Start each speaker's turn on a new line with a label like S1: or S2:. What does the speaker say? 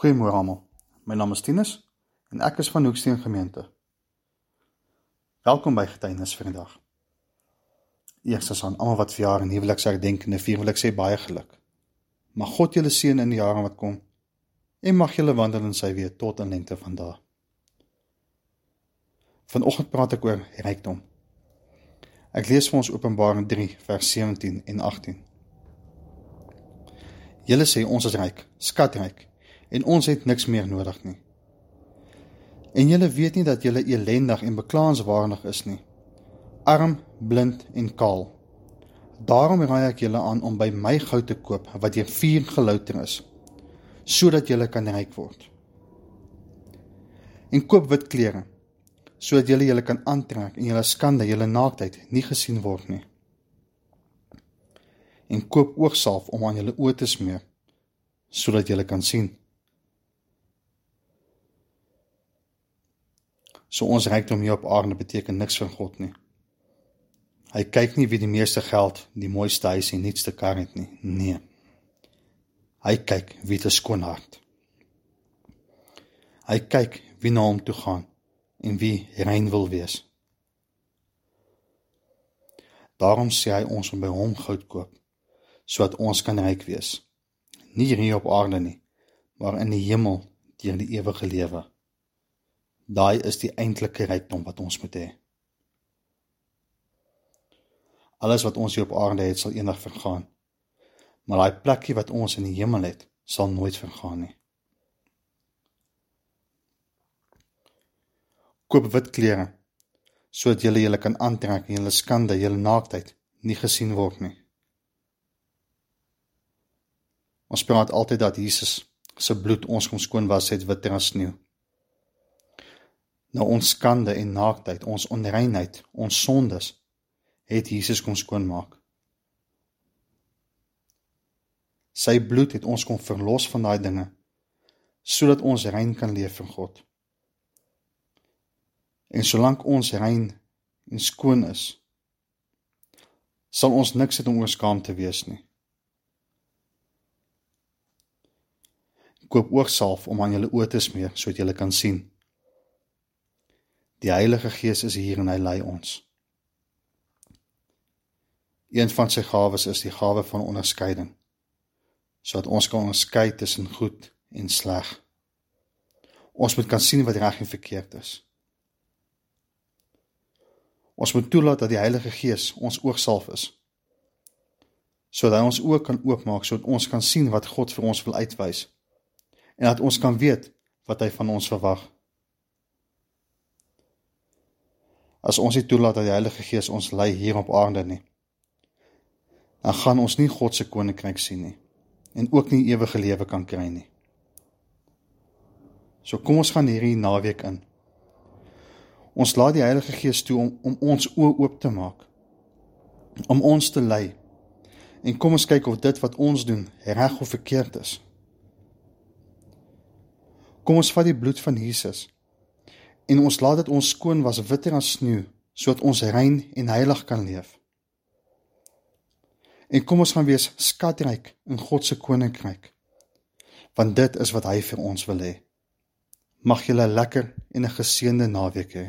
S1: Goeiemôre almal. My naam is Tinus en ek is van Hoeksteen Gemeente. Welkom by Getuienis vir vandag. Eerstens aan almal wat verjaar en huweliksherdenkende vier, wil ek sê baie geluk. Mag God julle seën in die jare wat kom en mag julle wandel in sy weë tot in lengte van dae. Vanoggend praat ek oor rykdom. Ek lees vir ons Openbaring 3 vers 17 en 18. Julle sê ons is ryk, skatryk en ons het niks meer nodig nie. En julle weet nie dat julle elendig en beklaanswaardig is nie. Arm, blind en kaal. Daarom raai ek julle aan om by my goud te koop wat deur vuur gelouter is, sodat julle kan ryk word. En koop wit klere, sodat julle julle kan aantrek en julle skande, julle naaktheid nie gesien word nie. En koop oogsalf om aan julle oë te smeer, sodat julle kan sien. So ons rykdom hier op aarde beteken niks vir God nie. Hy kyk nie wie die meeste geld, die mooiste huis en nuutste kar het nie. Nee. Hy kyk wie te skoon hart. Hy kyk wie na hom toe gaan en wie rein wil wees. Daarom sê hy ons om by hom goud koop sodat ons kan ryk wees. Nie hier op aarde nie, maar in die hemel deur die ewige lewe. Daai is die eintlike rykdom wat ons moet hê. Alles wat ons hier op aarde het, sal eendag vergaan. Maar daai plekkie wat ons in die hemel het, sal nooit vergaan nie. Koop wit klere sodat julle julle kan aantrek en julle skande, julle naaktheid nie gesien word nie. Ons praat altyd dat Jesus se bloed ons kom skoon was het witter as sneeu na ons skande en naaktheid, ons onreinheid, ons sondes, het Jesus kom skoonmaak. Sy bloed het ons kom verlos van daai dinge sodat ons rein kan leef vir God. En solank ons rein en skoon is, sal ons niks het om oor skaam te wees nie. Koop oogsalf om aan julle oë te smeer sodat julle kan sien. Die Heilige Gees is hier en hy lei ons. Een van sy gawes is die gawe van onderskeiding. Sodat ons kan onderskei tussen goed en sleg. Ons moet kan sien wat reg en verkeerd is. Ons moet toelaat dat die Heilige Gees ons oogsalf is. Sodat hy ons oë kan oopmaak sodat ons kan sien wat God vir ons wil uitwys en dat ons kan weet wat hy van ons verwag. As ons nie toelaat dat die Heilige Gees ons lei hier op aarde nie. Dan gaan ons nie God se koninkryk sien nie en ook nie ewige lewe kan kry nie. So kom ons gaan hierdie naweek in. Ons laat die Heilige Gees toe om om ons oë oop te maak. Om ons te lei. En kom ons kyk of dit wat ons doen reg of verkeerd is. Kom ons vat die bloed van Jesus en ons laat dit ons skoon was witter as sneeu sodat ons rein en heilig kan leef. En kom ons gaan wees skatryk in God se koninkryk. Want dit is wat hy vir ons wil hê. Mag julle lekker en 'n geseënde naweek hê.